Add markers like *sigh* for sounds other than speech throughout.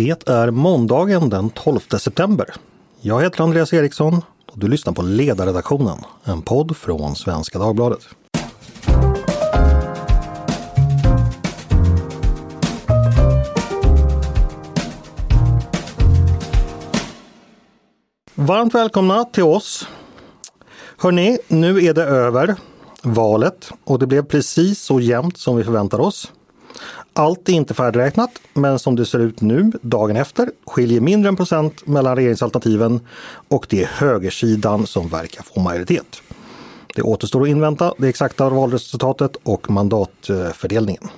Det är måndagen den 12 september. Jag heter Andreas Eriksson och du lyssnar på Ledarredaktionen, en podd från Svenska Dagbladet. Varmt välkomna till oss. Hörni, nu är det över, valet, och det blev precis så jämnt som vi förväntar oss. Allt är inte färdigräknat, men som det ser ut nu, dagen efter, skiljer mindre än procent mellan regeringsalternativen och det är högersidan som verkar få majoritet. Det återstår att invänta det exakta valresultatet och mandatfördelningen.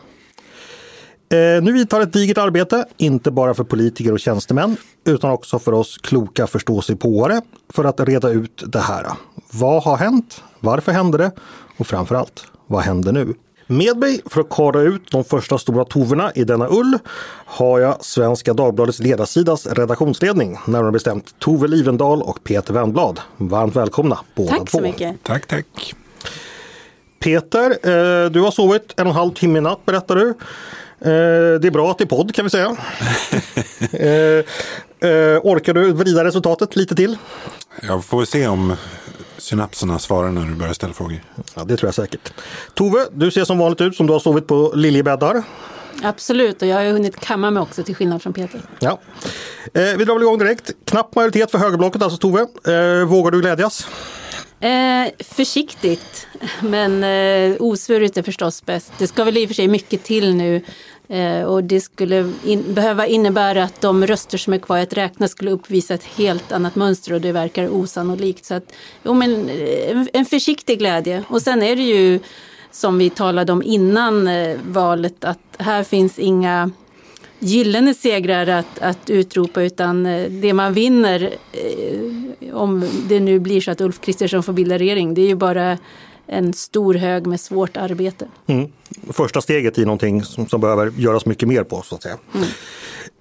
Eh, nu vidtar ett digert arbete, inte bara för politiker och tjänstemän, utan också för oss kloka förståsigpåare för att reda ut det här. Vad har hänt? Varför hände det? Och framförallt, vad händer nu? Med mig för att kara ut de första stora toverna i denna ull har jag Svenska Dagbladets ledarsidas redaktionsledning, närmare bestämt Tove Livendal och Peter Wennblad. Varmt välkomna båda tack två. Så mycket. Tack, tack. Peter, eh, du har sovit en och en halv timme i natt berättar du. Eh, det är bra att det är podd kan vi säga. *laughs* eh, orkar du vrida resultatet lite till? Jag får se om synapserna svarar när du börjar ställa frågor. Ja, det tror jag säkert. Tove, du ser som vanligt ut som du har sovit på liljebäddar. Absolut, och jag har ju hunnit kamma mig också till skillnad från Peter. Ja. Eh, vi drar väl igång direkt. Knapp majoritet för högerblocket alltså Tove. Eh, vågar du glädjas? Eh, försiktigt, men eh, osvuret är förstås bäst. Det ska väl i och för sig mycket till nu Eh, och det skulle in, behöva innebära att de röster som är kvar att räkna skulle uppvisa ett helt annat mönster och det verkar osannolikt. Så att, jo, men, eh, en försiktig glädje. Och sen är det ju som vi talade om innan eh, valet att här finns inga gyllene segrar att, att utropa utan eh, det man vinner om det nu blir så att Ulf Kristersson får bilda regering det är ju bara en stor hög med svårt arbete. Mm. Första steget i någonting som, som behöver göras mycket mer på så att säga. Mm.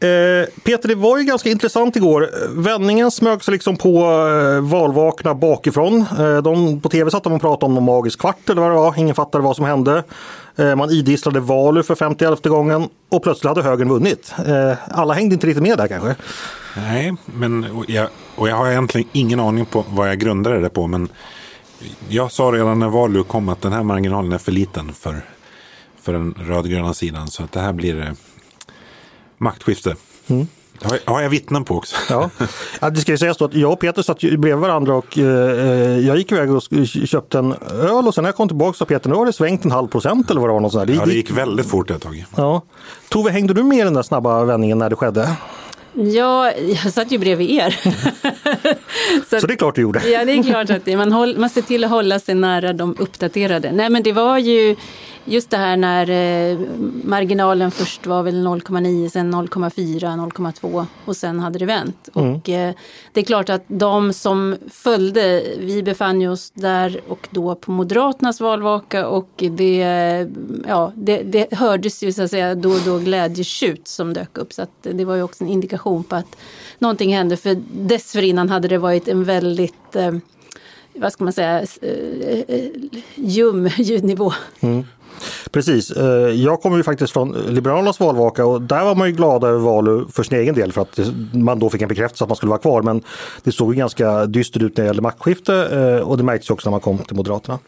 Eh, Peter, det var ju ganska intressant igår. Vändningen smög sig liksom på eh, valvakna bakifrån. Eh, de, på tv satt de och pratade om någon magisk kvart eller vad det var. Ingen fattade vad som hände. Eh, man idisslade Valu för 51 gången och plötsligt hade högern vunnit. Eh, alla hängde inte riktigt med där kanske. Nej, men och jag, och jag har egentligen ingen aning på vad jag grundade det på. Men jag sa redan när Valu kom att den här marginalen är för liten för, för den rödgröna sidan. Så att det här blir eh, maktskifte. Mm. Har, har jag vittnen på också. Ja. ja, det ska ju sägas då att jag och Peter satt bredvid varandra och eh, jag gick iväg och köpte en öl och sen när jag kom tillbaka sa Peter nu har det svängt en halv procent eller vad det var. Något sånt där. Ja, det gick väldigt fort ett tag. Ja. Tove, hängde du med i den där snabba vändningen när det skedde? Ja, jag satt ju bredvid er. *laughs* så, så, det är klart du gjorde. ja, det är klart att det, man, håll, man ser till att hålla sig nära de uppdaterade. Nej, men det var ju just det här när eh, marginalen först var väl 0,9, sen 0,4, 0,2 och sen hade det vänt. Mm. Och eh, det är klart att de som följde, vi befann oss där och då på Moderaternas valvaka och det, ja, det, det hördes ju så att säga då och då glädjetjut som dök upp. Så att det var ju också en indikation på att någonting hände för dessförinnan hade det varit en väldigt eh, vad ska man säga, eh, ljum ljudnivå. Mm. Precis. Eh, jag kommer ju faktiskt från Liberalernas valvaka och där var man ju glada över Valu för sin egen del för att man då fick en bekräftelse att man skulle vara kvar. Men det såg ju ganska dystert ut när det gällde maktskifte eh, och det märktes också när man kom till Moderaterna.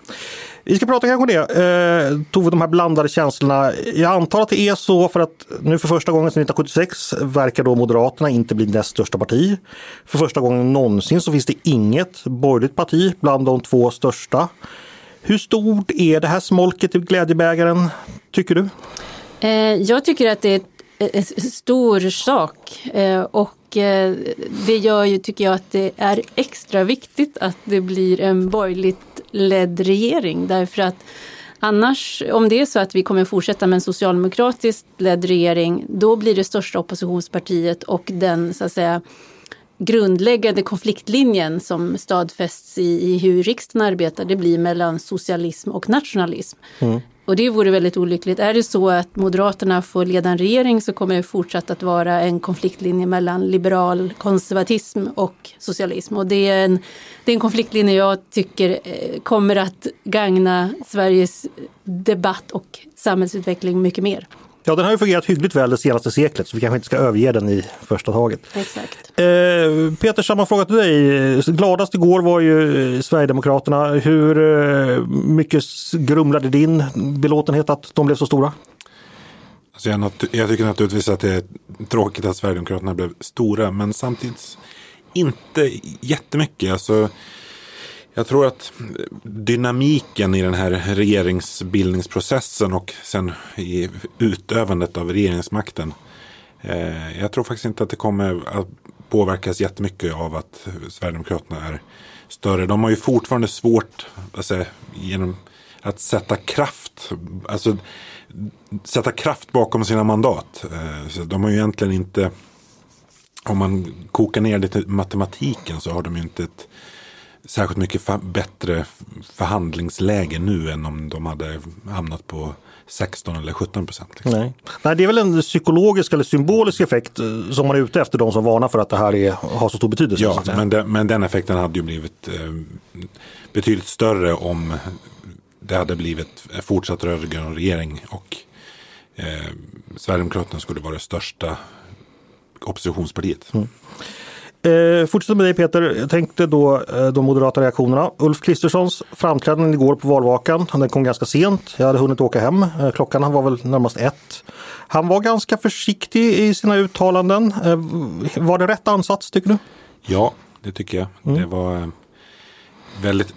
Vi ska prata kanske om det. Eh, Tove, de här blandade känslorna. Jag antar att det är så för att nu för första gången sedan 1976 verkar då Moderaterna inte bli näst största parti. För första gången någonsin så finns det inget borgerligt parti bland de två största. Hur stort är det här smolket i glädjebägaren, tycker du? Eh, jag tycker att det är en stor sak. Eh, och eh, det gör ju, tycker jag, att det är extra viktigt att det blir en borgerligt ledd regering. Därför att Annars, om det är så att vi kommer fortsätta med en socialdemokratiskt ledd regering, då blir det största oppositionspartiet och den så att säga grundläggande konfliktlinjen som stadfästs i, i hur riksdagen arbetar, det blir mellan socialism och nationalism. Mm. Och det vore väldigt olyckligt. Är det så att Moderaterna får leda en regering så kommer det fortsatt att vara en konfliktlinje mellan liberal konservatism och socialism. Och det är en, det är en konfliktlinje jag tycker eh, kommer att gagna Sveriges debatt och samhällsutveckling mycket mer. Ja, den har ju fungerat hyggligt väl det senaste seklet så vi kanske inte ska överge den i första taget. Exakt. Eh, Peter, samma fråga till dig. Gladast igår var ju Sverigedemokraterna. Hur eh, mycket grumlade din belåtenhet att de blev så stora? Alltså jag, jag tycker naturligtvis att det är tråkigt att Sverigedemokraterna blev stora men samtidigt inte jättemycket. Alltså, jag tror att dynamiken i den här regeringsbildningsprocessen och sen i utövandet av regeringsmakten. Eh, jag tror faktiskt inte att det kommer att påverkas jättemycket av att Sverigedemokraterna är större. De har ju fortfarande svårt alltså, genom att sätta kraft, alltså sätta kraft bakom sina mandat. Eh, så de har ju egentligen inte, om man kokar ner det till matematiken så har de ju inte ett särskilt mycket bättre förhandlingsläge nu än om de hade hamnat på 16 eller 17 procent. Liksom. Nej. Nej, det är väl en psykologisk eller symbolisk effekt eh, som man är ute efter, de som varnar för att det här är, har så stor betydelse. Ja, men, det, men den effekten hade ju blivit eh, betydligt större om det hade blivit fortsatt rödgrön regering och eh, Sverigedemokraterna skulle vara det största oppositionspartiet. Mm. Eh, fortsätter med dig Peter. Jag tänkte då eh, de moderata reaktionerna. Ulf Kristerssons framträdande igår på valvakan. Den kom ganska sent. Jag hade hunnit åka hem. Eh, klockan var väl närmast ett. Han var ganska försiktig i sina uttalanden. Eh, var det rätt ansats tycker du? Ja, det tycker jag. Mm. Det var eh, väldigt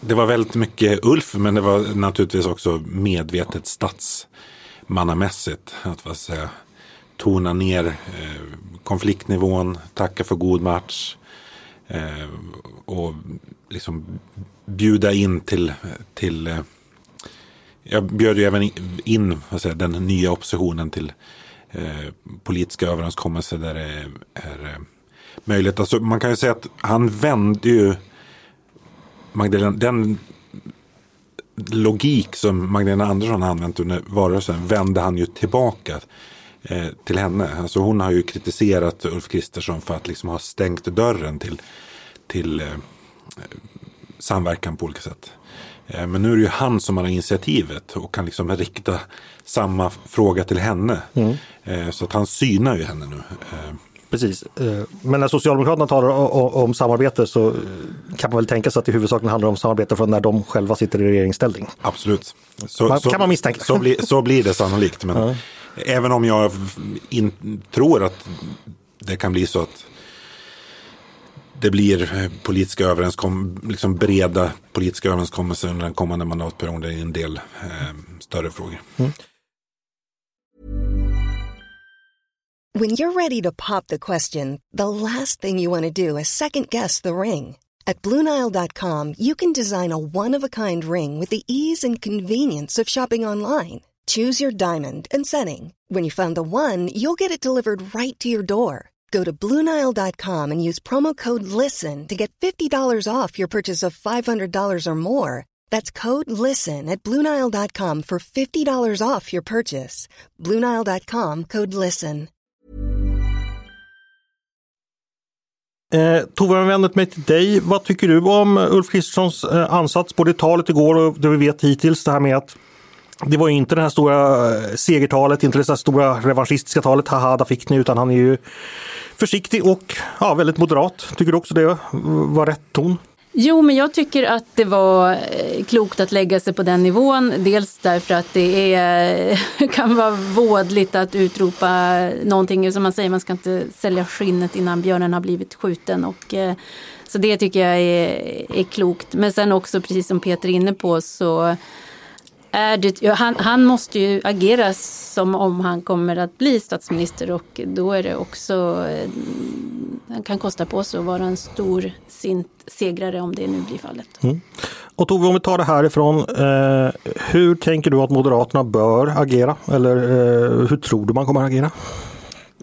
det var väldigt mycket Ulf, men det var naturligtvis också medvetet statsmannamässigt. Att vad säga, tona ner eh, konfliktnivån, tacka för god match eh, och liksom bjuda in till, till eh, jag bjöd ju även in vad säger, den nya oppositionen till eh, politiska överenskommelser där det är, är möjligt. Alltså, man kan ju säga att han vände ju Magdalena, den logik som Magdalena Andersson använt under valrörelsen vände han ju tillbaka eh, till henne. Alltså hon har ju kritiserat Ulf Kristersson för att liksom ha stängt dörren till, till eh, samverkan på olika sätt. Eh, men nu är det ju han som har initiativet och kan liksom rikta samma fråga till henne. Mm. Eh, så att han synar ju henne nu. Eh, Precis. Eh, men när Socialdemokraterna talar om samarbete så kan man väl tänka sig att det huvudsakligen handlar om samarbete från när de själva sitter i regeringsställning. Absolut. Så, man, så, kan man misstänka. Så, bli, så blir det sannolikt. Men ja. Även om jag in, tror att det kan bli så att det blir politiska överenskom liksom breda politiska överenskommelser under den kommande mandatperioden i en del eh, större frågor. Mm. When you're ready to pop the question, the last thing you want to do is second guess the ring. At BlueNile.com you can design a one-of-a-kind ring with the ease and convenience of shopping online. Choose your diamond and setting. When you find the one, you'll get it delivered right to your door. Go to Bluenile.com and use promo code LISTEN to get $50 off your purchase of $500 or more. That's code LISTEN at Bluenile.com for $50 off your purchase. Bluenile.com code LISTEN. Eh, Tove, jag vänder mig till dig. Vad tycker du om Ulf Kristerssons eh, ansats, både i talet igår och det vi vet hittills, det här med att det var inte det här stora eh, segertalet, inte det här stora revanschistiska talet, haha, där fick ni, utan han är ju försiktig och ja, väldigt moderat. Tycker du också det var rätt ton? Jo, men jag tycker att det var eh, klokt att lägga sig på den nivån. Dels därför att det är, *laughs* kan vara vådligt att utropa någonting. Som man säger, man ska inte sälja skinnet innan björnen har blivit skjuten. Och, eh, så det tycker jag är, är klokt. Men sen också, precis som Peter är inne på, så är det, han, han, måste ju agera som om han kommer att bli statsminister och då är det också, eh, han kan kosta på sig att vara en stor sint segrare om det nu blir fallet. Mm. Och Tove, om vi tar det härifrån, eh, hur tänker du att Moderaterna bör agera? Eller eh, hur tror du man kommer att agera?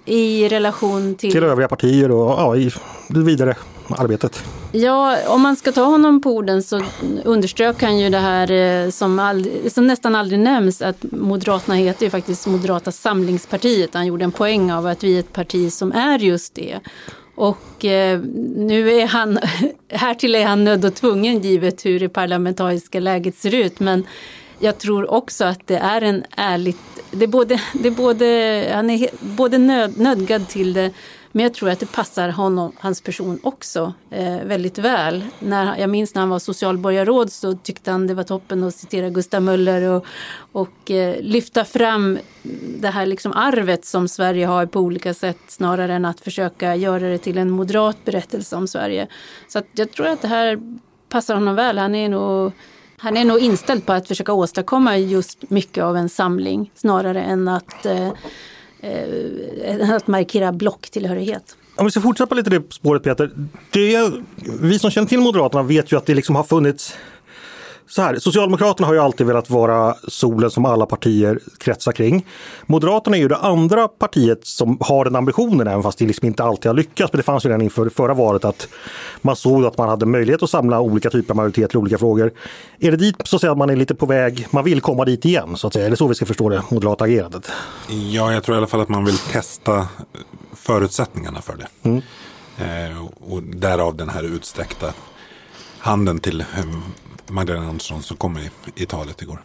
I relation till? Till övriga partier och ja, i det vidare arbetet. Ja, om man ska ta honom på orden så underströk han ju det här eh, som, aldrig, som nästan aldrig nämns att Moderaterna heter ju faktiskt Moderata samlingspartiet. Han gjorde en poäng av att vi är ett parti som är just det. Och eh, nu är han, *laughs* härtill är han nödd och tvungen givet hur det parlamentariska läget ser ut. Men jag tror också att det är en ärligt, det är både, det är både han är både nöd, nödgad till det men jag tror att det passar honom, hans person också eh, väldigt väl. När, jag minns när han var socialborgarråd så tyckte han det var toppen att citera Gustav Möller och, och eh, lyfta fram det här liksom arvet som Sverige har på olika sätt snarare än att försöka göra det till en moderat berättelse om Sverige. Så jag tror att det här passar honom väl. Han är nog han är nog inställd på att försöka åstadkomma just mycket av en samling snarare än att eh, eh, att markera blocktillhörighet. Om vi ska fortsätta lite det spåret Peter. Det, vi som känner till Moderaterna vet ju att det liksom har funnits så här, Socialdemokraterna har ju alltid velat vara solen som alla partier kretsar kring. Moderaterna är ju det andra partiet som har den ambitionen, även fast det liksom inte alltid har lyckats. Men det fanns ju redan inför förra valet att man såg att man hade möjlighet att samla olika typer av majoriteter i olika frågor. Är det dit så att säga, att man är lite på väg, man vill komma dit igen? Så att säga. Är det så vi ska förstå det moderata agerandet? Ja, jag tror i alla fall att man vill testa förutsättningarna för det. Mm. Eh, och därav den här utsträckta handen till Magdalena Andersson som kom i, i talet igår.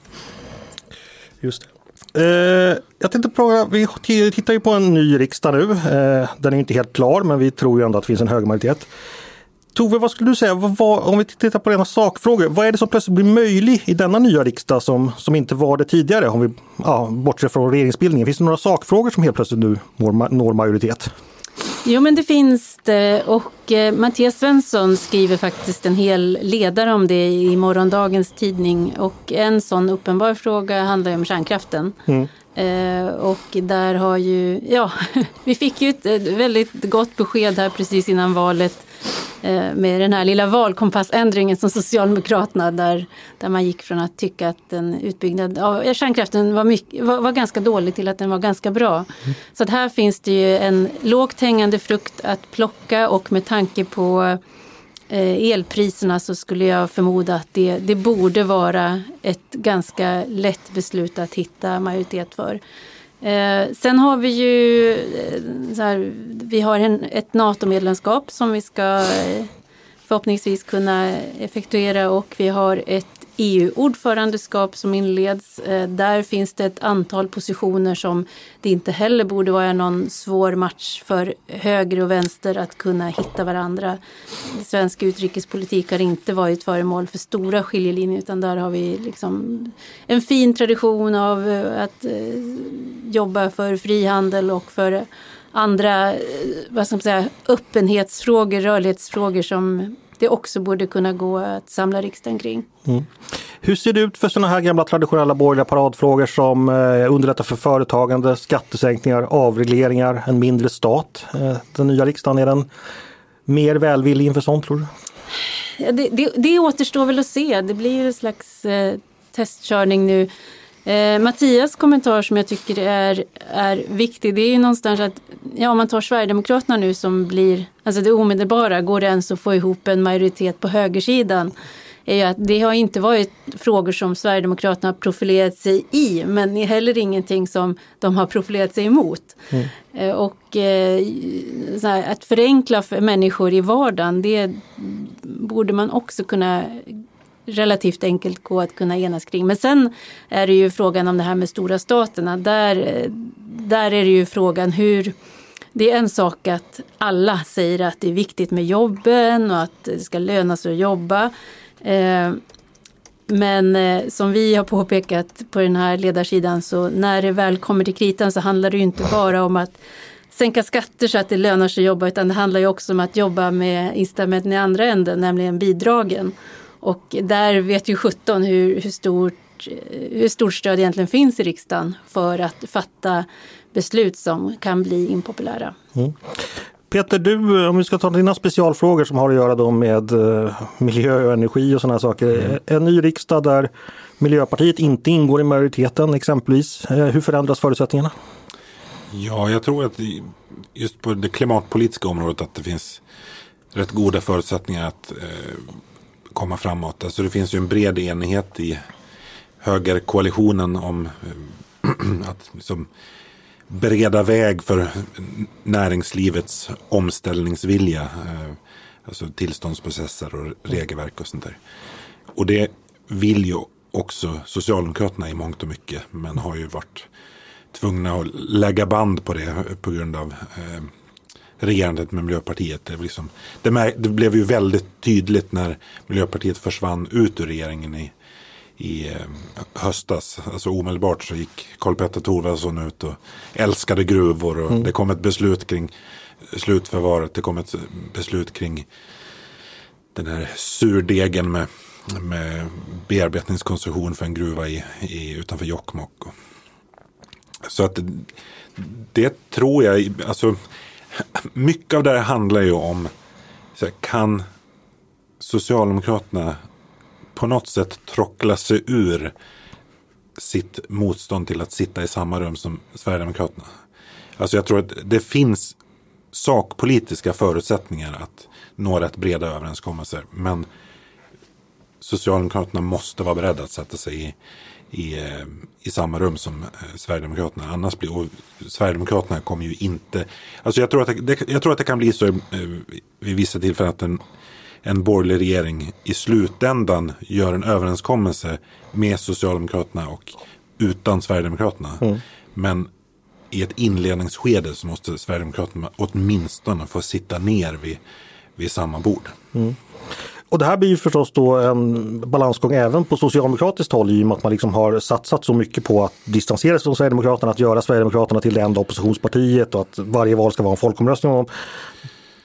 Just det. Eh, jag tänkte fråga, vi tittar ju på en ny riksdag nu. Eh, den är inte helt klar men vi tror ju ändå att det finns en hög majoritet. Tove, vad skulle du säga, vad, vad, om vi tittar på rena sakfrågor, vad är det som plötsligt blir möjligt i denna nya riksdag som, som inte var det tidigare? Om vi ja, bortser från regeringsbildningen, finns det några sakfrågor som helt plötsligt nu når, når majoritet? Jo men det finns det och eh, Mattias Svensson skriver faktiskt en hel ledare om det i morgondagens tidning och en sån uppenbar fråga handlar om kärnkraften. Mm. Eh, och där har ju, ja, *laughs* vi fick ju ett, väldigt gott besked här precis innan valet med den här lilla valkompassändringen som Socialdemokraterna där, där man gick från att tycka att en utbyggnad av kärnkraften var, mycket, var, var ganska dålig till att den var ganska bra. Mm. Så att här finns det ju en lågt hängande frukt att plocka och med tanke på eh, elpriserna så skulle jag förmoda att det, det borde vara ett ganska lätt beslut att hitta majoritet för. Eh, sen har vi ju eh, här, vi har en, ett NATO-medlemskap som vi ska eh, förhoppningsvis kunna effektuera och vi har ett EU-ordförandeskap som inleds. Eh, där finns det ett antal positioner som det inte heller borde vara någon svår match för höger och vänster att kunna hitta varandra. Svensk utrikespolitik har inte varit föremål för stora skiljelinjer utan där har vi liksom en fin tradition av eh, att eh, jobba för frihandel och för andra vad ska man säga, öppenhetsfrågor, rörlighetsfrågor som det också borde kunna gå att samla riksdagen kring. Mm. Hur ser det ut för sådana här gamla traditionella borgerliga paradfrågor som eh, underlättar för företagande, skattesänkningar, avregleringar, en mindre stat? Eh, den nya riksdagen, är den mer välvillig inför sånt tror du? Ja, det, det, det återstår väl att se. Det blir en slags eh, testkörning nu. Eh, Mattias kommentar som jag tycker är, är viktig, det är ju någonstans att ja, om man tar Sverigedemokraterna nu som blir, alltså det omedelbara, går det ens att få ihop en majoritet på högersidan? är ju att det har inte varit frågor som Sverigedemokraterna har profilerat sig i men heller ingenting som de har profilerat sig emot. Mm. Eh, och eh, här, att förenkla för människor i vardagen det borde man också kunna relativt enkelt gå att kunna enas kring. Men sen är det ju frågan om det här med stora staterna. Där, där är det ju frågan hur det är en sak att alla säger att det är viktigt med jobben och att det ska löna sig att jobba. Eh, men eh, som vi har påpekat på den här ledarsidan så när det väl kommer till kritan så handlar det ju inte bara om att sänka skatter så att det lönar sig att jobba utan det handlar ju också om att jobba med incitamenten i andra änden, nämligen bidragen. Och där vet ju 17 hur, hur, stort, hur stort stöd egentligen finns i riksdagen för att fatta beslut som kan bli impopulära. Mm. Peter, du, om vi ska ta dina specialfrågor som har att göra då med uh, miljö och energi och sådana saker. Mm. En ny riksdag där Miljöpartiet inte ingår i majoriteten exempelvis. Hur förändras förutsättningarna? Ja, jag tror att just på det klimatpolitiska området att det finns rätt goda förutsättningar att uh, komma framåt. Alltså det finns ju en bred enighet i högerkoalitionen om eh, *clears throat* att liksom, bereda väg för näringslivets omställningsvilja. Eh, alltså tillståndsprocesser och regelverk och sånt där. Och det vill ju också Socialdemokraterna i mångt och mycket. Men har ju varit tvungna att lägga band på det på grund av eh, regerandet med Miljöpartiet. Det, liksom, det, det, blev ju väldigt tydligt när Miljöpartiet försvann ut ur regeringen i, i eh, höstas. Alltså omedelbart så gick Karl-Petter Thorwaldsson ut och älskade gruvor och mm. det kom ett beslut kring slutförvaret. Det kom ett beslut kring den här surdegen med, med bearbetningskoncession för en gruva i, i, utanför Jokkmokk. Så att det tror jag, alltså mycket av det här handlar ju om, så här, kan Socialdemokraterna på något sätt trockla sig ur sitt motstånd till att sitta i samma rum som Sverigedemokraterna. Alltså jag tror att det finns sakpolitiska förutsättningar att nå rätt breda överenskommelser. Men Socialdemokraterna måste vara beredda att sätta sig i, i, eh, i samma rum som eh, Sverigedemokraterna. Annars blir, och Sverigedemokraterna kommer ju inte... Alltså jag tror att det, jag tror att det kan bli så eh, vid vissa tillfällen att en, en borgerlig regering i slutändan gör en överenskommelse med Socialdemokraterna och utan Sverigedemokraterna. Mm. Men i ett inledningsskede så måste Sverigedemokraterna åtminstone få sitta ner vid, vid samma bord. Mm. Och det här blir ju förstås då en balansgång även på socialdemokratiskt håll i och med att man liksom har satsat så mycket på att distansera sig från Sverigedemokraterna, att göra Sverigedemokraterna till det enda oppositionspartiet och att varje val ska vara en folkomröstning om.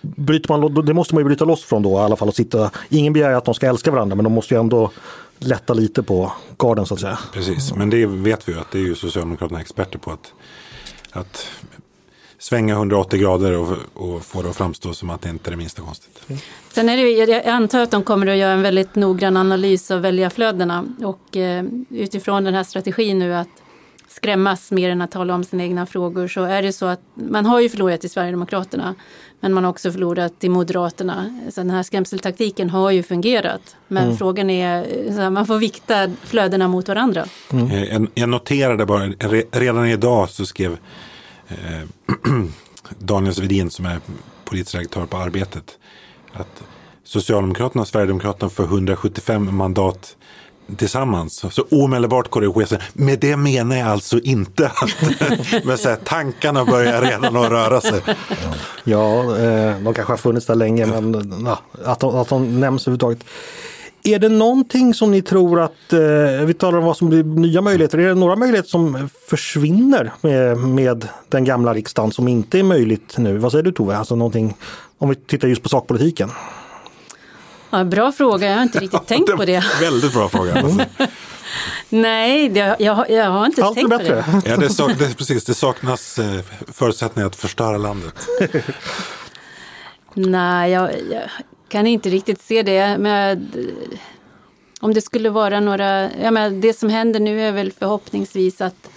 Bryter man, det måste man ju bryta loss från då i alla fall. Att sitta, ingen begär att de ska älska varandra men de måste ju ändå lätta lite på garden så att säga. Precis, men det vet vi ju att det är ju Socialdemokraterna experter på att, att svänga 180 grader och, och få det att framstå som att det inte är det minsta konstigt. Sen är det, jag antar att de kommer att göra en väldigt noggrann analys av väljarflödena och eh, utifrån den här strategin nu att skrämmas mer än att tala om sina egna frågor så är det så att man har ju förlorat i Sverigedemokraterna men man har också förlorat i Moderaterna. Så den här skrämseltaktiken har ju fungerat men mm. frågan är, så man får vikta flödena mot varandra. Mm. Jag, noterade bara, redan idag så skrev *clears throat* Daniel Svedin som är politisk redaktör på Arbetet att Socialdemokraterna och Sverigedemokraterna får 175 mandat tillsammans. Så omedelbart korrigerar sig. Med det menar jag alltså inte att *laughs* men så här, tankarna börjar redan att röra sig. Ja, eh, de kanske har funnits där länge men att, de, att de nämns överhuvudtaget. Är det någonting som ni tror att, eh, vi talar om vad som blir nya möjligheter, är det några möjligheter som försvinner med, med den gamla riksdagen som inte är möjligt nu? Vad säger du Tove? Alltså någonting, om vi tittar just på sakpolitiken. Ja, bra fråga, jag har inte riktigt *laughs* tänkt på det. Väldigt bra fråga. Alltså. *laughs* Nej, det, jag, jag, har inte Allt tänkt på det. Ja, det, sak, det, precis, det saknas eh, förutsättningar att förstöra landet. *laughs* Nej, jag, jag, kan inte riktigt se det. Men om det skulle vara några... Ja, men det som händer nu är väl förhoppningsvis att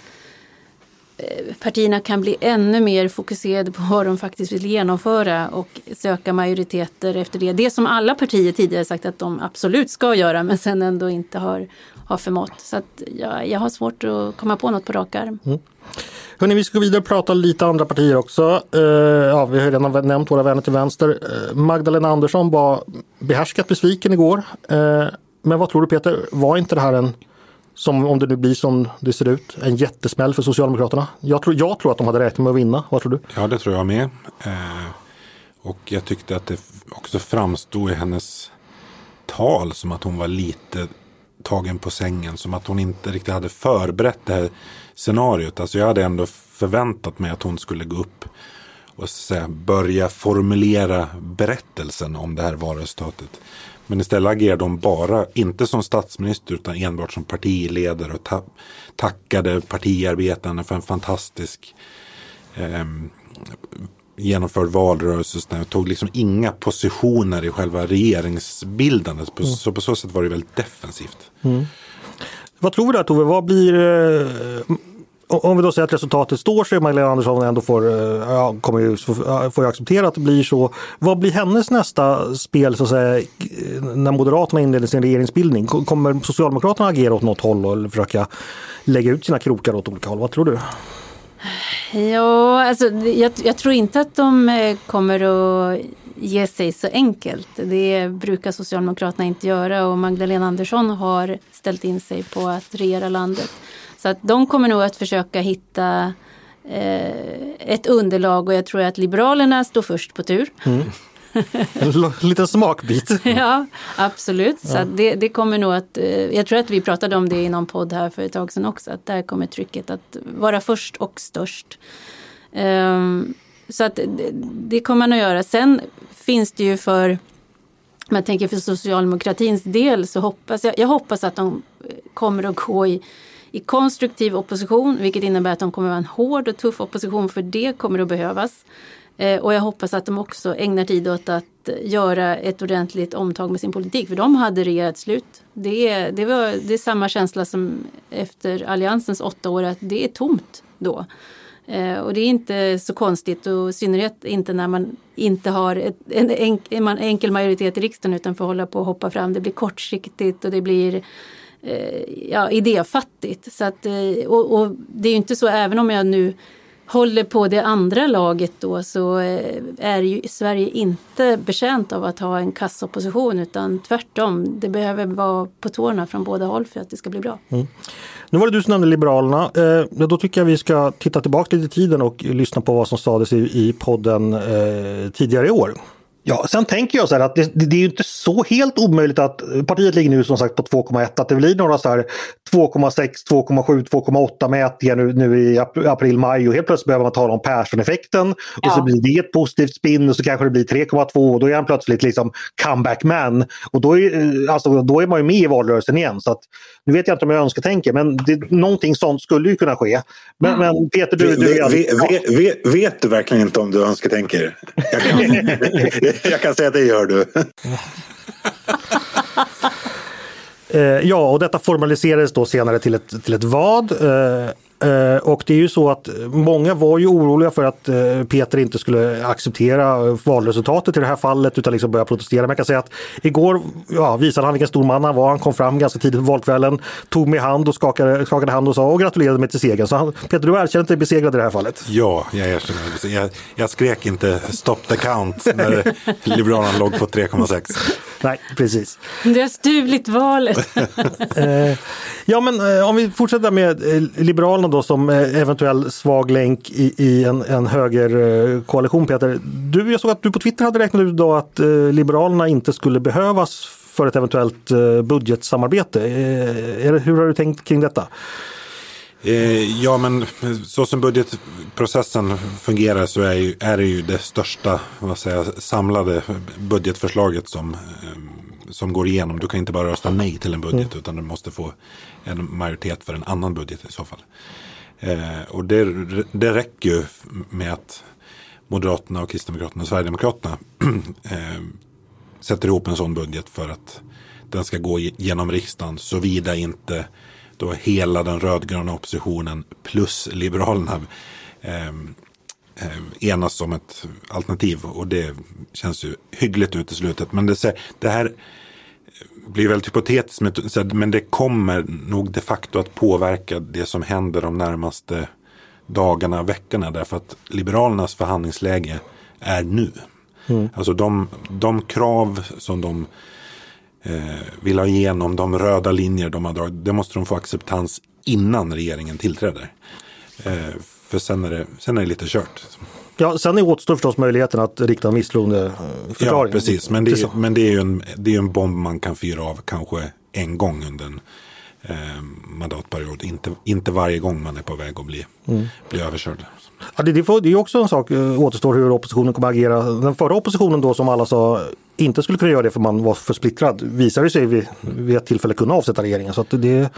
Eh, partierna kan bli ännu mer fokuserade på vad de faktiskt vill genomföra och söka majoriteter efter det. Det som alla partier tidigare sagt att de absolut ska göra men sen ändå inte har, har förmått. Så att jag, jag har svårt att komma på något på rak arm. Mm. Hörrni, vi ska gå vidare och prata lite andra partier också. Uh, ja, vi har redan nämnt våra vänner till vänster. Uh, Magdalena Andersson var behärskat besviken igår. Uh, men vad tror du Peter, var inte det här en, som om det nu blir som det ser ut, en jättesmäll för Socialdemokraterna? Jag tror, jag tror att de hade räknat med att vinna. Vad tror du? Ja, det tror jag med. Eh, och jag tyckte att det också framstod i hennes tal som att hon var lite tagen på sängen. Som att hon inte riktigt hade förberett det här scenariot. Alltså jag hade ändå förväntat mig att hon skulle gå upp och säga, börja formulera berättelsen om det här valresultatet. Men istället agerade hon bara, inte som statsminister utan enbart som partiledare och ta tackade partiarbetarna för en fantastisk eh, genomförd valrörelse. Och tog liksom inga positioner i själva regeringsbildandet. Mm. Så på så sätt var det väldigt defensivt. Mm. Vad tror du där Tove? Vad blir eh, om vi då säger att resultatet står sig, Magdalena Andersson ändå får, eh, ja, kommer ju, får ju acceptera att det blir så. Vad blir hennes nästa spel så att säga, eh, när Moderaterna inleder sin regeringsbildning? Kommer Socialdemokraterna agera åt något håll eller försöka lägga ut sina krokar åt olika håll? Vad tror du? Ja, alltså, jag, jag tror inte att de eh, kommer att ge sig så enkelt. Det brukar Socialdemokraterna inte göra och Magdalena Andersson har ställt in sig på att regera landet. Så att de kommer nog att försöka hitta eh, ett underlag och jag tror att Liberalerna står först på tur. Mm. *laughs* En liten smakbit. ja, absolut. Ja. Så det, det, kommer nog att, eh, jag tror att vi pratade om det i någon podd här för ett tag sedan också, att där kommer trycket att vara först och störst. Um, så att det, det kommer man att göra. Sen finns det ju för, om jag tänker för socialdemokratins del så hoppas jag, jag hoppas att de kommer att gå i i konstruktiv opposition, vilket innebär att de kommer att vara en hård och tuff opposition, för det kommer att behövas. Eh, och jag hoppas att de också ägnar tid åt att göra ett ordentligt omtag med sin politik, för de hade regerat slut. Det är, det, var, det är samma känsla som efter Alliansens åtta år, att det är tomt då. Eh, och det är inte så konstigt och i synnerhet inte när man inte har ett, en, en enkel majoritet i riksdagen utan får hålla på och hoppa fram. Det blir kortsiktigt och det blir Eh, ja, idéfattigt. Så att, eh, och, och, det är ju inte så, även om jag nu håller på det andra laget då så eh, är ju Sverige inte betjänt av att ha en kassopposition utan tvärtom. Det behöver vara på tårna från båda håll för att det ska bli bra. Mm. Nu var det du som nämnde Liberalerna. Eh, då tycker jag vi ska titta tillbaka lite i tiden och lyssna på vad som sades i, i podden eh, tidigare i år. Ja, sen tänker jag så här att det, det, är ju inte så helt omöjligt att partiet ligger nu som sagt på 2,1 att det blir några så här 2,6, 2,7, 2,8 mätningar nu, nu i april, maj och helt plötsligt behöver man tala om Persson-effekten ja. och så blir det ett positivt spinn och så kanske det blir 3,2 och då är han plötsligt liksom comeback man och då är, alltså, då är man ju med i valrörelsen igen. Så att, nu vet jag inte om jag önskar tänker men det, någonting sånt skulle ju kunna ske. Men, mm. men Peter, du... du vet, vet, vet, vet, du verkligen inte om du önskar tänker? Jag kan, *laughs* *laughs* jag kan säga att det gör du. *laughs* Eh, ja, och detta formaliserades då senare till ett, till ett vad. Eh, Eh, Eh, och det är ju så att många var ju oroliga för att eh, Peter inte skulle acceptera valresultatet i det här fallet utan liksom börja protestera. Men jag kan säga att igår ja, visade han vilken stor man han var. Han kom fram ganska tidigt på valkvällen, tog mig hand och skakade, skakade hand och sa och gratulerade mig till segern. Så han, Peter, du erkänner dig besegrad i det här fallet? Ja, jag erkänner. Jag, jag skrek inte stop the count när *laughs* Liberalerna låg på 3,6. Nej, precis. Du har stulit valet. *laughs* Eh, ja, men om vi fortsätter med Liberalerna då som eh, eventuell svag länk i, i en, en högerkoalition eh, Peter. Du, jag såg att du på Twitter hade räknat ut då att eh, Liberalerna inte skulle behövas för ett eventuellt eh, budgetsamarbete. Eh, hur har du tänkt kring detta? Eh, ja, men så som budgetprocessen fungerar så är, ju, är det ju det största vad säger, samlade budgetförslaget som, eh, som går igenom. Du kan inte bara rösta nej till en budget mm. utan du måste få en majoritet för en annan budget i så fall. Eh, och det, det räcker ju med att Moderaterna och Kristdemokraterna och Sverigedemokraterna *clears throat* eh, sätter ihop en sån budget för att den ska gå genom riksdagen såvida inte då hela den rödgröna oppositionen plus Liberalerna eh, enas om ett alternativ. Och det känns ju hyggligt ut i slutet. Men det, det här blir väldigt hypotetiskt, men det kommer nog de facto att påverka det som händer de närmaste dagarna, veckorna. Därför att Liberalernas förhandlingsläge är nu. Mm. Alltså de, de krav som de eh, vill ha igenom, de röda linjer de har dragit, det måste de få acceptans innan regeringen tillträder. Eh, för sen är, det, sen är det lite kört. Ja, sen återstår förstås möjligheten att rikta misstroendeförklaring. Ja, precis. Men det, är, men det är ju en, det är en bomb man kan fyra av kanske en gång under en eh, mandatperiod. Inte, inte varje gång man är på väg att bli, mm. bli överkörd. Ja, det, det, får, det är också en sak, eh, återstår hur oppositionen kommer att agera. Den förra oppositionen då som alla sa inte skulle kunna göra det för man var för splittrad visade sig vid, vid ett tillfälle kunna avsätta regeringen. Så det,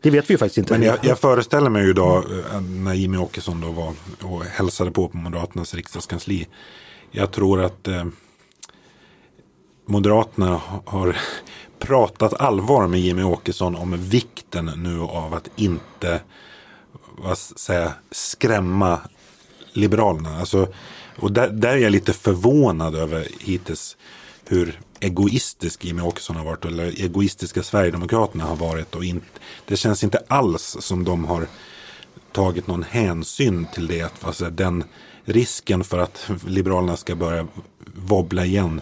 det vet vi ju faktiskt inte. Men jag, jag föreställer mig ju då eh, när Jimmy Åkesson då var och hälsade på på Moderaternas riksdagskansli. Jag tror att eh, Moderaterna har pratat allvar med Jimmy Åkesson om vikten nu av att inte vad säga, skrämma Liberalerna. Alltså, och där, där är jag lite förvånad över hittills hur egoistisk Jimmy Åkesson har varit eller egoistiska Sverigedemokraterna har varit. Och in, det känns inte alls som de har tagit någon hänsyn till det. Alltså den risken för att Liberalerna ska börja wobbla igen.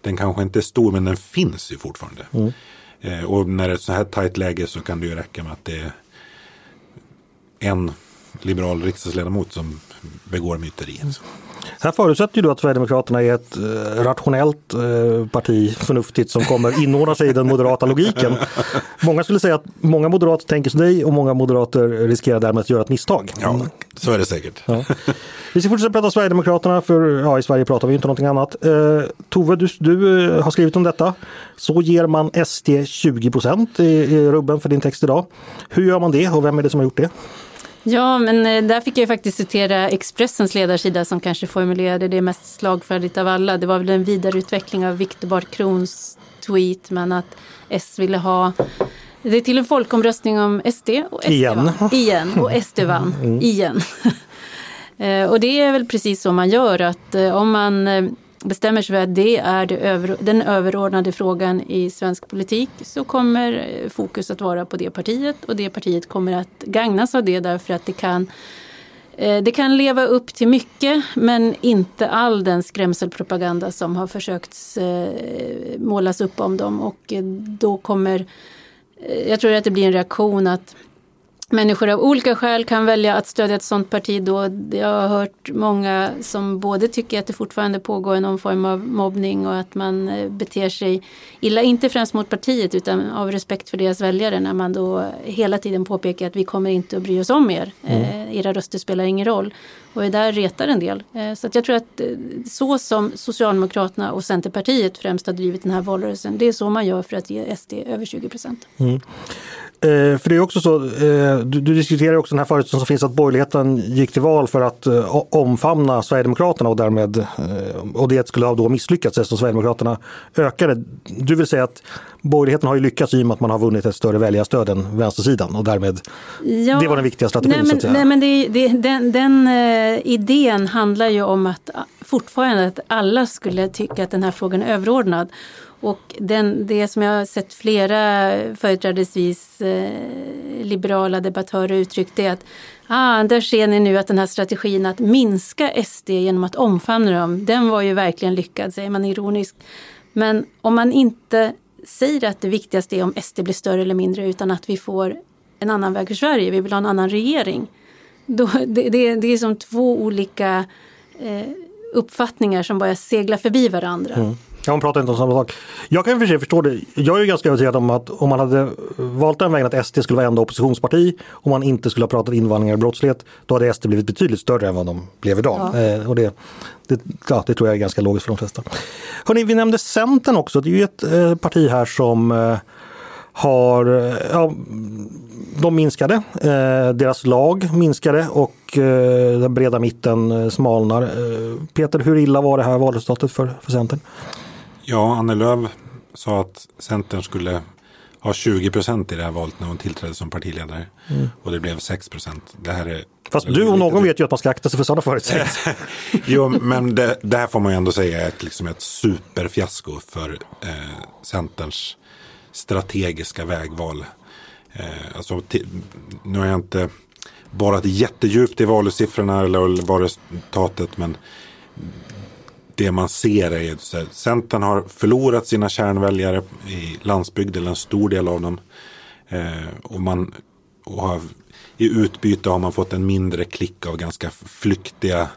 Den kanske inte är stor men den finns ju fortfarande. Mm. Eh, och när det är ett så här tajt läge så kan det ju räcka med att det är en liberal riksdagsledamot som begår myteri. Här förutsätter du att Sverigedemokraterna är ett eh, rationellt eh, parti, förnuftigt, som kommer inordna sig i den moderata logiken. Många skulle säga att många moderater tänker som dig och många moderater riskerar därmed att göra ett misstag. Ja, så är det säkert. Ja. Vi ska fortsätta prata Sverigedemokraterna, för ja, i Sverige pratar vi inte någonting annat. Eh, Tove, du, du eh, har skrivit om detta. Så ger man SD 20 procent i, i rubben för din text idag. Hur gör man det och vem är det som har gjort det? Ja, men eh, där fick jag faktiskt citera Expressens ledarsida som kanske formulerade det mest slagfärdigt av alla. Det var väl en vidareutveckling av Viktor Bart Krons tweet, men att S ville ha det till en folkomröstning om SD och SD Igen. vann. Igen. Och SD vann. Mm. Igen. *laughs* Eh, och det är väl precis så man gör att eh, om man bestämmer sig för att det är det över, den överordnade frågan i svensk politik så kommer eh, fokus att vara på det partiet och det partiet kommer att gagnas av det därför att det kan eh, det kan leva upp till mycket men inte all den skrämselpropaganda som har försökt eh, målas upp om dem. Och då kommer jag tror att det blir en reaktion att människor av olika skäl kan välja att stödja ett sådant parti då. Jag har hört många som både tycker att det fortfarande pågår någon form av mobbning och att man eh, beter sig illa, inte främst mot partiet utan av respekt för deras väljare när man då hela tiden påpekar att vi kommer inte att bry oss om er. Mm. Eh, era röster spelar ingen roll. Och det där retar en del. Eh, så att jag tror att så som Socialdemokraterna och Centerpartiet främst har drivit den här valrörelsen, det är så man gör för att ge SD över 20 procent. Mm. Eh, för det är också så, eh, du, du, diskuterar också den här förutsättningen som finns att borgerligheten gick till val för att eh, omfamna Sverigedemokraterna och därmed eh, och det skulle ha då misslyckats eftersom Sverigedemokraterna ökade. Du vill säga att borgerligheten har ju lyckats i och med att man har vunnit ett större väljarstöd än vänstersidan och därmed ja, det var den viktiga strategin. Nej men, nej, men det, det, den, den uh, idén handlar ju om att fortfarande att alla skulle tycka att den här frågan är överordnad. Och den, det som jag har sett flera företrädesvis eh, liberala debattörer uttryckt är att ah, där ser ni nu att den här strategin att minska SD genom att omfamna dem, den var ju verkligen lyckad, säger man ironiskt. Men om man inte säger att det viktigaste är om SD blir större eller mindre utan att vi får en annan väg för Sverige, vi vill ha en annan regering. Då, det, det, det är som två olika eh, uppfattningar som bara seglar förbi varandra. Mm. Ja, man pratar inte om samma sak. Jag kan för sig förstå det. Jag är ju ganska övertygad om att om man hade valt den vägen att SD skulle vara enda oppositionsparti och man inte skulle ha pratat invandring och brottslighet, då hade SD blivit betydligt större än vad de blev idag. Ja. Eh, och det, det, ja, det tror jag är ganska logiskt för de flesta. Hörrni, vi nämnde Centern också. Det är ju ett eh, parti här som eh, har, eh, ja, de minskade, eh, deras lag minskade och eh, den breda mitten eh, smalnar. Eh, Peter, hur illa var det här valresultatet för, för Centern? Ja, Annie Lööf sa att Centern skulle ha 20 procent i det här valet när hon tillträdde som partiledare. Mm. Och det blev 6 procent. Fast du och någon vet ju att man ska akta sig för sådana förutsägelser. *laughs* jo, men det, det, här får man ju ändå säga är ett, liksom ett superfiasko för eh, Centerns strategiska vägval. Eh, alltså, nu har jag inte borrat jättedjupt i valutsiffrorna eller valresultatet men det man ser är att Centern har förlorat sina kärnväljare i landsbygd, eller en stor del av dem. Eh, och man, och har, I utbyte har man fått en mindre klick av ganska flyktiga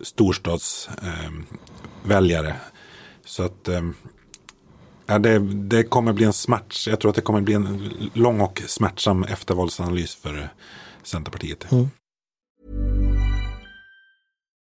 storstadsväljare. Eh, Så att eh, ja, det, det, kommer bli en smärts, jag tror att det kommer bli en lång och smärtsam eftervalsanalys för eh, Centerpartiet. Mm.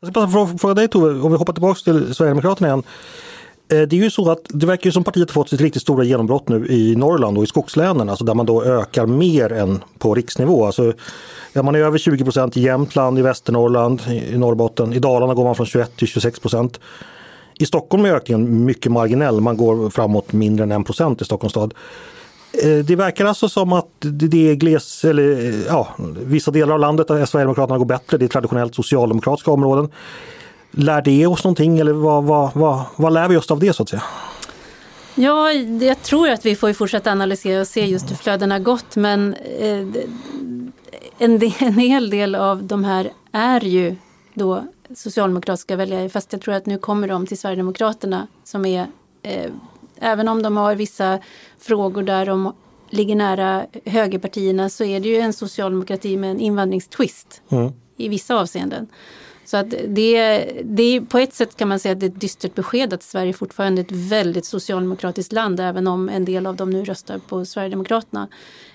Jag ska bara fråga dig Tove, om vi hoppar tillbaka till Sverigedemokraterna igen. Eh, det är ju så att det verkar ju som partiet har fått sitt riktigt stora genombrott nu i Norrland och i skogslänen, alltså där man då ökar mer än på riksnivå. Alltså, ja, man är över 20 procent i Jämtland, i Västernorrland, i Norrbotten. I Dalarna går man från 21 till 26 procent. I Stockholm är ökningen mycket marginell, man går framåt mindre än 1 procent i Stockholms stad. Eh, det verkar alltså som att det är gles, eller eh, ja, vissa delar av landet där Sverigedemokraterna går bättre, det är traditionellt socialdemokratiska områden. Lär det oss någonting eller vad, vad, vad, vad lär vi oss av det så att säga? Ja, jag tror att vi får fortsätta analysera och se just hur flödena gått men eh, en, del, *laughs* en hel del av de här är ju då socialdemokratiska väljare fast jag tror att nu kommer de till Sverigedemokraterna som är även om de har vissa frågor där de ligger nära högerpartierna så är det ju en socialdemokrati med en invandringstwist mm. i vissa avseenden. Så att det, det, på ett sätt kan man säga att det är ett dystert besked att Sverige fortfarande är ett väldigt socialdemokratiskt land även om en del av dem nu röstar på Sverigedemokraterna.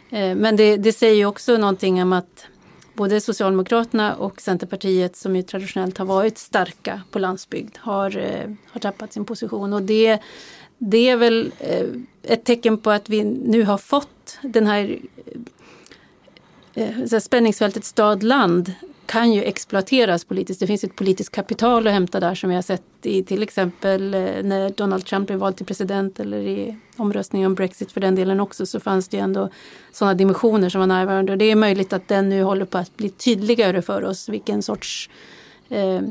Eh, men det, det säger ju också någonting om att både Socialdemokraterna och Centerpartiet som ju traditionellt har varit starka på landsbygd har, eh, har tappat sin position. Och det, det är väl eh, ett tecken på att vi nu har fått den här eh, spänningsfältet stad-land kan ju exploateras politiskt. Det finns ett politiskt kapital att hämta där som vi har sett i till exempel eh, när Donald Trump blev vald till president eller i omröstningen om Brexit för den delen också så fanns det ju ändå sådana dimensioner som var närvarande. Och det är möjligt att den nu håller på att bli tydligare för oss vilken sorts eh,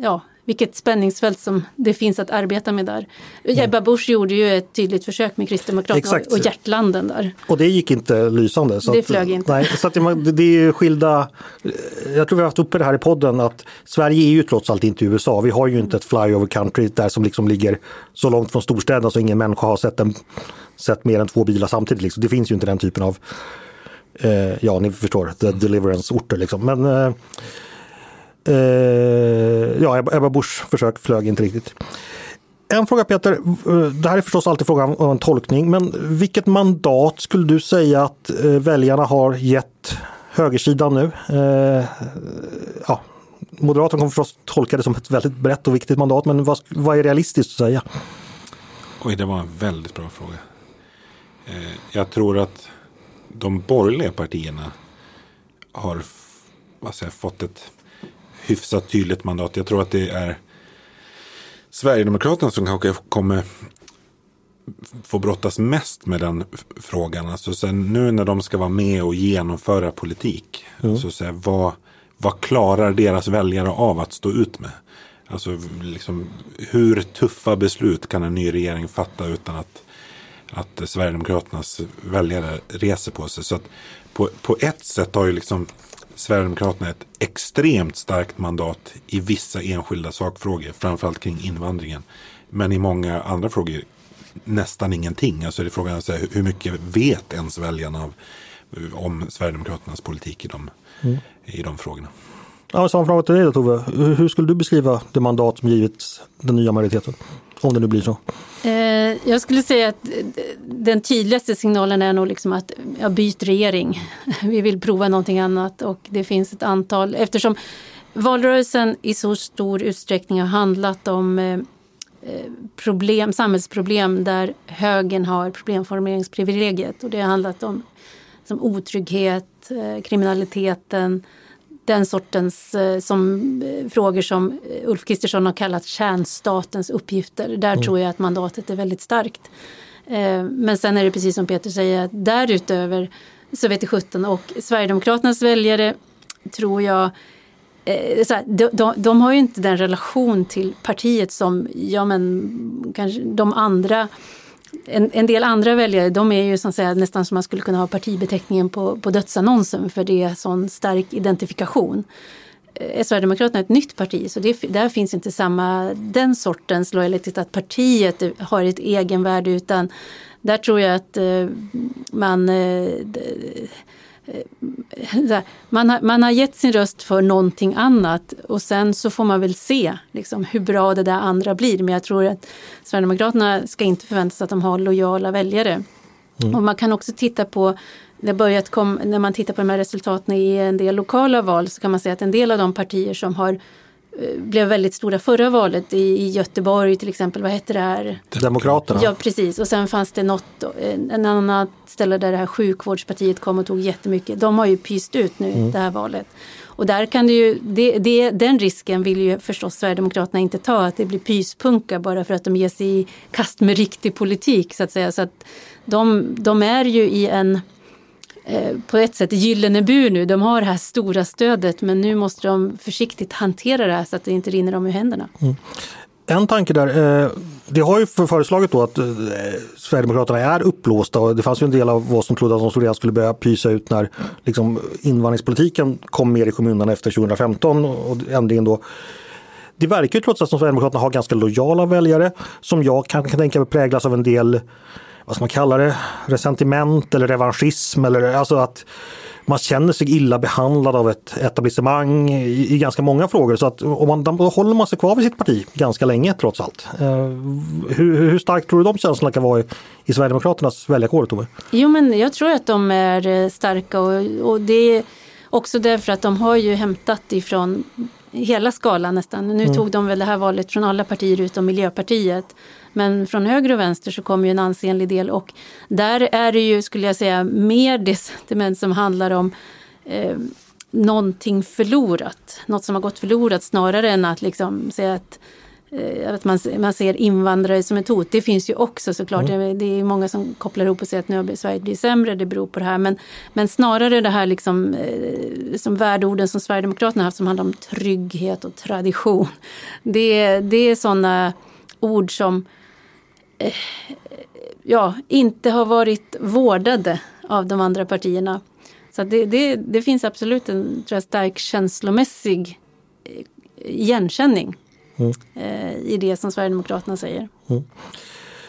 ja, vilket spänningsfält som det finns att arbeta med där. Mm. Ebba Busch gjorde ju ett tydligt försök med Kristdemokraterna Exakt. och hjärtlanden där. Och det gick inte lysande. Så det att, flög inte. Nej, så det, det är skilda, jag tror vi har haft uppe det här i podden att Sverige är ju trots allt inte USA. Vi har ju inte ett flyover country där som liksom ligger så långt från storstäderna så ingen människa har sett, en, sett mer än två bilar samtidigt. Liksom. Det finns ju inte den typen av, eh, ja ni förstår, the deliverance-orter liksom. Men Eh, Eh, ja, Ebba Buschs försök flög inte riktigt. En fråga Peter, eh, det här är förstås alltid frågan om en tolkning, men vilket mandat skulle du säga att eh, väljarna har gett högersidan nu? Eh, ja, Moderaterna kommer förstås tolka det som ett väldigt brett och viktigt mandat, men vad, vad är realistiskt att säga? Oj, det var en väldigt bra fråga. Eh, jag tror att de borgerliga partierna har vad säger, fått ett hyfsat tydligt mandat. Jag tror att det är Sverigedemokraterna som kanske kommer få brottas mest med den frågan. Alltså sen, nu när de ska vara med och genomföra politik. Mm. Alltså, så här, vad, vad klarar deras väljare av att stå ut med? Alltså, liksom, hur tuffa beslut kan en ny regering fatta utan att, att Sverigedemokraternas väljare reser på sig? Så att på, på ett sätt har ju liksom Sverigedemokraterna ett extremt starkt mandat i vissa enskilda sakfrågor, framförallt kring invandringen. Men i många andra frågor nästan ingenting. Alltså det är frågan här, hur mycket vet ens väljarna av, om Sverigedemokraternas politik i de, mm. i de frågorna. Ja, samma fråga till dig då Tove. Hur skulle du beskriva det mandat som givits den nya majoriteten? Om det nu blir så. Eh, jag skulle säga att den tydligaste signalen är nog liksom att jag byter regering. *laughs* Vi vill prova någonting annat och det finns ett antal, eftersom valrörelsen i så stor utsträckning har handlat om eh, eh, problem, samhällsproblem där högern har problemformeringsprivilegiet och det har handlat om som otrygghet, eh, kriminaliteten, den sortens eh, som, eh, frågor som eh, Ulf Kristersson har kallat kärnstatens uppgifter. Där mm. tror jag att mandatet är väldigt starkt. Men sen är det precis som Peter säger, att därutöver så vet det 17 och Sverigedemokraternas väljare tror jag de, de, de, har ju inte den relation till partiet som ja, men, kanske de andra en, en, del andra väljare de är ju som säga, nästan som man skulle kunna ha partibeteckningen på, på dödsannonsen för det är sån stark identifikation. Eh, Sverigedemokraterna Är ett nytt parti så det, där finns inte samma den sortens lojalitet att partiet har ett egenvärde utan där tror jag att eh, man Eh, man har, man har gett sin röst för någonting annat och sen så får man väl se liksom, hur bra det där andra blir. Men jag tror att Sverigedemokraterna ska inte förvänta sig att de har lojala väljare. Mm. Och man kan också titta på det börjat kom, när man tittar på de här resultaten i en del lokala val så kan man säga att en del av de partier som har eh, blev väldigt stora förra valet i, Göteborg till exempel. Vad hette det här? Demokraterna. Ja, precis. Och sen fanns det något, en, annan ställe där det här sjukvårdspartiet kom och tog jättemycket. De har ju pyst ut nu Mm. det här valet. Och där kan det ju, det, det, den risken vill ju förstås Sverigedemokraterna inte ta, att det blir pyspunka bara för att de ger sig i kast med riktig politik så att säga. Så att de, de är ju i en, eh, Eh, på ett sätt, gyllene bur nu. De har det här stora stödet men nu måste de försiktigt hantera det här så att det inte rinner dem ur händerna. Mm. En tanke där, eh, det har ju föreslagit då att eh, Sverigedemokraterna är upplåsta och det fanns ju en del av oss som trodde att de redan skulle börja pysa ut när liksom, invandringspolitiken kom mer i kommunerna efter 2015 och ändringen då. Det verkar ju trots allt som Sverigedemokraterna har ganska lojala väljare som jag kan tänka mig präglas av en del, vad ska man kalla det, resentiment eller revanschism eller alltså att man känner sig illa behandlad av ett etablissemang i, i ganska många frågor. Så att om man, då håller man sig kvar vid sitt parti ganska länge trots allt. Eh, hur, hur starkt tror du de känslorna kan vara i, i Sverigedemokraternas väljarkår Tove? Jo men jag tror att de är eh, starka och, och det är också därför att de har ju hämtat ifrån hela skalan nästan. Nu tog de väl det här valet från alla partier utom Miljöpartiet. Men från höger och vänster så kommer ju en ansenlig del och där är det ju, skulle jag säga, mer det sentiment som handlar om eh, någonting förlorat. Något som har gått förlorat snarare än att liksom säga att att man, man ser invandrare som ett hot. Det finns ju också såklart. Det är många som kopplar ihop och säger att nu har Sverige blivit sämre, det beror på det här. Men, men snarare det här liksom, eh, som värdeorden som Sverigedemokraterna har haft som handlar om trygghet och tradition. Det, det är sådana ord som eh, ja, inte har varit vårdade av de andra partierna. Så det, det, det finns absolut en tror jag, stark känslomässig eh, igenkänning eh, i det som Sverigedemokraterna säger.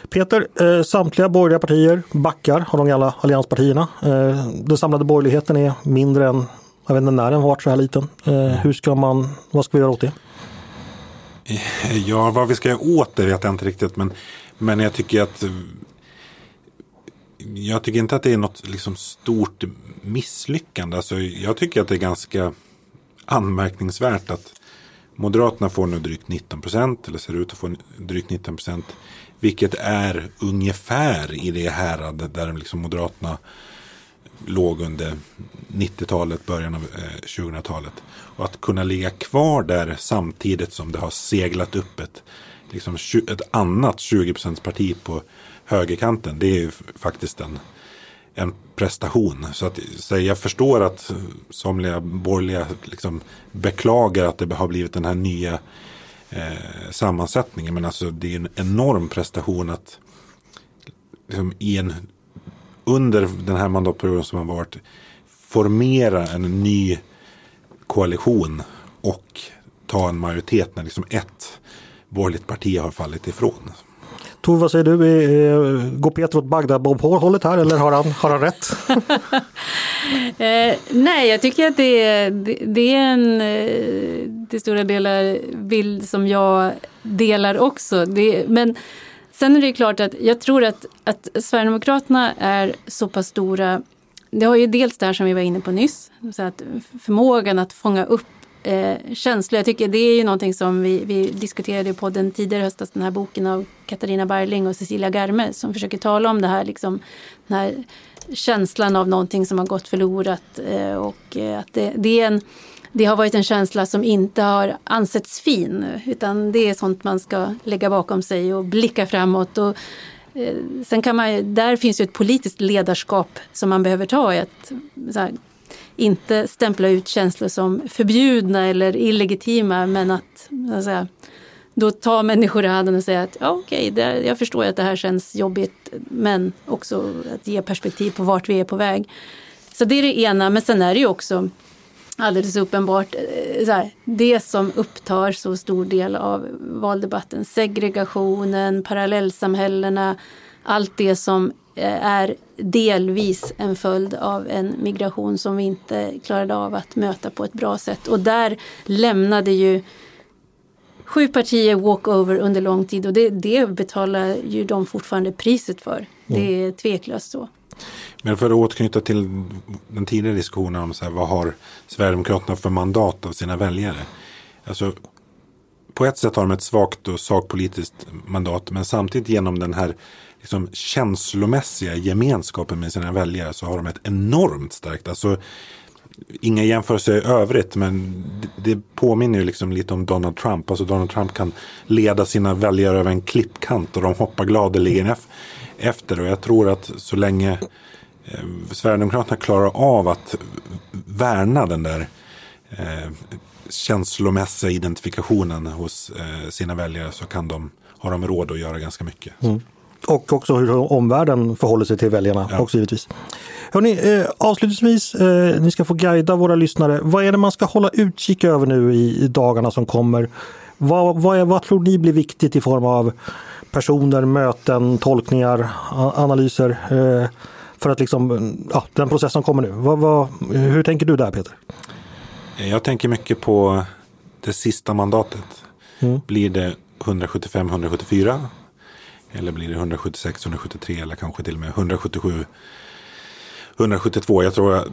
Peter, eh, samtliga borgerliga partier backar av de gamla allianspartierna. Eh, den samlade borgerligheten är mindre än, jag vet inte när den varit så här liten. Eh, hur ska man, vad ska vi göra åt det? Ja, vad vi ska göra åt det vet jag inte riktigt. Men, men jag tycker att eh, jag tycker inte att det är något liksom stort misslyckande. Alltså, jag tycker att det är ganska anmärkningsvärt att Moderaterna får nu drygt 19 procent, eller ser ut att få drygt 19 procent. Vilket är ungefär i det häradet där liksom Moderaterna låg under 90-talet, början av eh, 2000-talet. Och att kunna ligga kvar där samtidigt som det har seglat upp ett, liksom, ett annat 20% parti på högerkanten. Det är ju faktiskt en, en prestation. Så, att, så jag förstår att somliga borgerliga liksom beklagar att det har blivit den här nya eh, sammansättningen. Men alltså det är en enorm prestation att liksom, i en under den här mandatperioden som har varit formera en ny koalition och ta en majoritet när liksom ett borgerligt parti har fallit ifrån. Tor, vad säger du? Eh, går Peter åt Bagdad-Bob-hållet här eller har han, har han rätt? *laughs* Eh, nej, jag tycker att det är, det, det är en eh, till stora delar bild som jag delar också. Det, men sen är det klart att jag tror att, att Sverigedemokraterna är så pass stora. Det har ju dels det här som vi var inne på nyss, så att förmågan att fånga upp eh, känslor. Jag tycker det är ju någonting som vi, vi diskuterade på den tidigare höstas, den här boken av Katarina Berling och Cecilia Garme som försöker tala om det här, liksom, den här känslan av någonting som har gått förlorat. Eh, och eh, att det, det, är en, det har varit en känsla som inte har ansetts fin, utan det är sånt man ska lägga bakom sig och blicka framåt. Och, eh, sen kan man, ju- där finns ju ett politiskt ledarskap som man behöver ta i att så här, inte stämpla ut känslor som förbjudna eller illegitima men att, att säga, då ta människor i handen och säga att ja, okej, okay, jag förstår att det här känns jobbigt men också att ge perspektiv på vart vi är på väg. Så det är det ena, men sen är det ju också alldeles uppenbart eh, så här, det som upptar så stor del av valdebatten. Segregationen, parallellsamhällena, allt det som är delvis en följd av en migration som vi inte klarade av att möta på ett bra sätt. Och där lämnade ju sju partier walkover under lång tid och det, det betalar ju de fortfarande priset för. Det är tveklöst så. Men för att återknyta till den tidigare diskussionen om så här, vad har Sverigedemokraterna för mandat av sina väljare. Alltså, på ett sätt har de ett svagt och sakpolitiskt mandat. Men samtidigt genom den här liksom, känslomässiga gemenskapen med sina väljare så har de ett enormt starkt. Alltså, inga jämförelser i övrigt men det, det påminner ju liksom lite om Donald Trump. Alltså Donald Trump kan leda sina väljare över en klippkant och de hoppar gladeligen efter. Och jag tror att så länge eh, Sverigedemokraterna klarar av att värna den där eh, känslomässiga identifikationen hos eh, sina väljare så kan de, har de råd att göra ganska mycket. Mm. Och också hur omvärlden förhåller sig till väljarna ja. också givetvis. Hörrni, eh, avslutningsvis, eh, ni ska få guida våra lyssnare. Vad är det man ska hålla utkik över nu i, i dagarna som kommer? Vad, vad, är, vad tror ni blir viktigt i form av personer, möten, tolkningar, analyser? Eh, för att liksom, ja, den process som kommer nu. Vad, vad, hur tänker du där Peter? Jag tänker mycket på det sista mandatet. Mm. Blir det 175-174? Eller blir det 176, 173 eller kanske till och med 177, 172? Jag tror att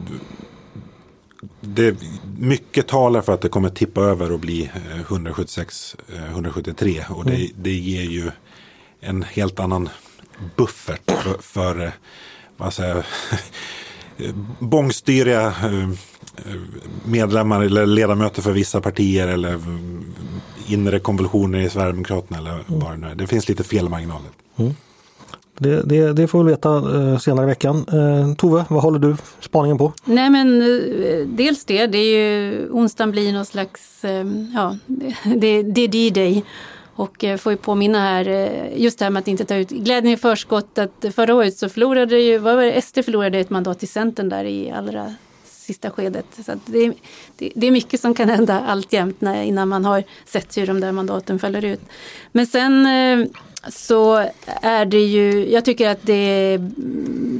det, mycket talar för att det kommer tippa över och bli 176, eh, 173. Eh, och det, mm. det ger ju en helt annan buffert för, för vad säger, *laughs* bångstyriga eh, medlemmar eller ledamöter för vissa partier eller inre konvulsioner i Sverigedemokraterna eller mm. vad det nu är. Det finns lite felmarginaler. Mm. Det, det, det, får vi veta eh, senare i veckan. Eh, Tove, vad håller du spaningen på? Nej men eh, dels det, det är ju onsdagen blir någon slags, ja, *laughs* det, det är D-Day. Och får ju påminna här, just det här med att inte ta ut glädjen i förskott, att förra året så förlorade ju, vad var det, SD förlorade ett mandat till Centern där i allra sista skedet. Så det, det, det, är mycket som kan hända alltjämt när, innan man har sett hur de där mandaten faller ut. Men sen eh, så är det ju, jag tycker att det,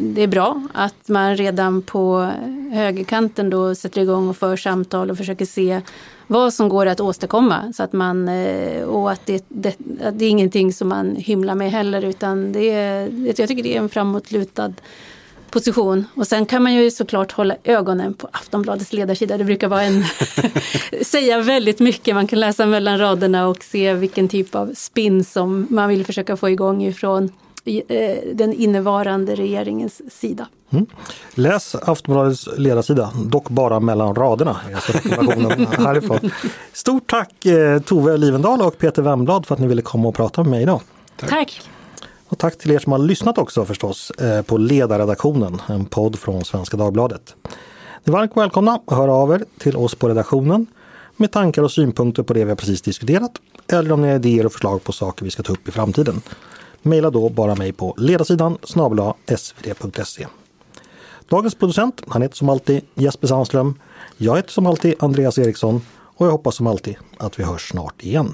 det är bra att man redan på högerkanten då sätter igång och för samtal och försöker se vad som går att åstadkomma. Så att man, eh, och att det, det, att det är ingenting som man hymlar med heller utan det jag tycker det är en framåtlutad position. Och sen kan man ju såklart hålla ögonen på Aftonbladets ledarsida. Det brukar vara en *laughs* säga väldigt mycket. Man kan läsa mellan raderna och se vilken typ av spin som man vill försöka få igång ifrån eh, den innevarande regeringens sida. Mm. Läs Aftonbladets ledarsida, dock bara mellan raderna. *laughs* härifrån. Stort tack eh, Tove Livendal och Peter Wemblad för att ni ville komma och prata med mig idag. Tack. tack. Och tack till er som har lyssnat också förstås eh, på Ledarredaktionen, en podd från Svenska Dagbladet. Ni är varmt välkomna att höra av er till oss på redaktionen med tankar och synpunkter på det vi har precis diskuterat eller om ni har idéer och förslag på saker vi ska ta upp i framtiden. Maila då bara mig på ledarsidan snabel svd.se. Dagens producent, han heter som alltid Jesper Sandström. Jag heter som alltid Andreas Eriksson och jag hoppas som alltid att vi hörs snart igen.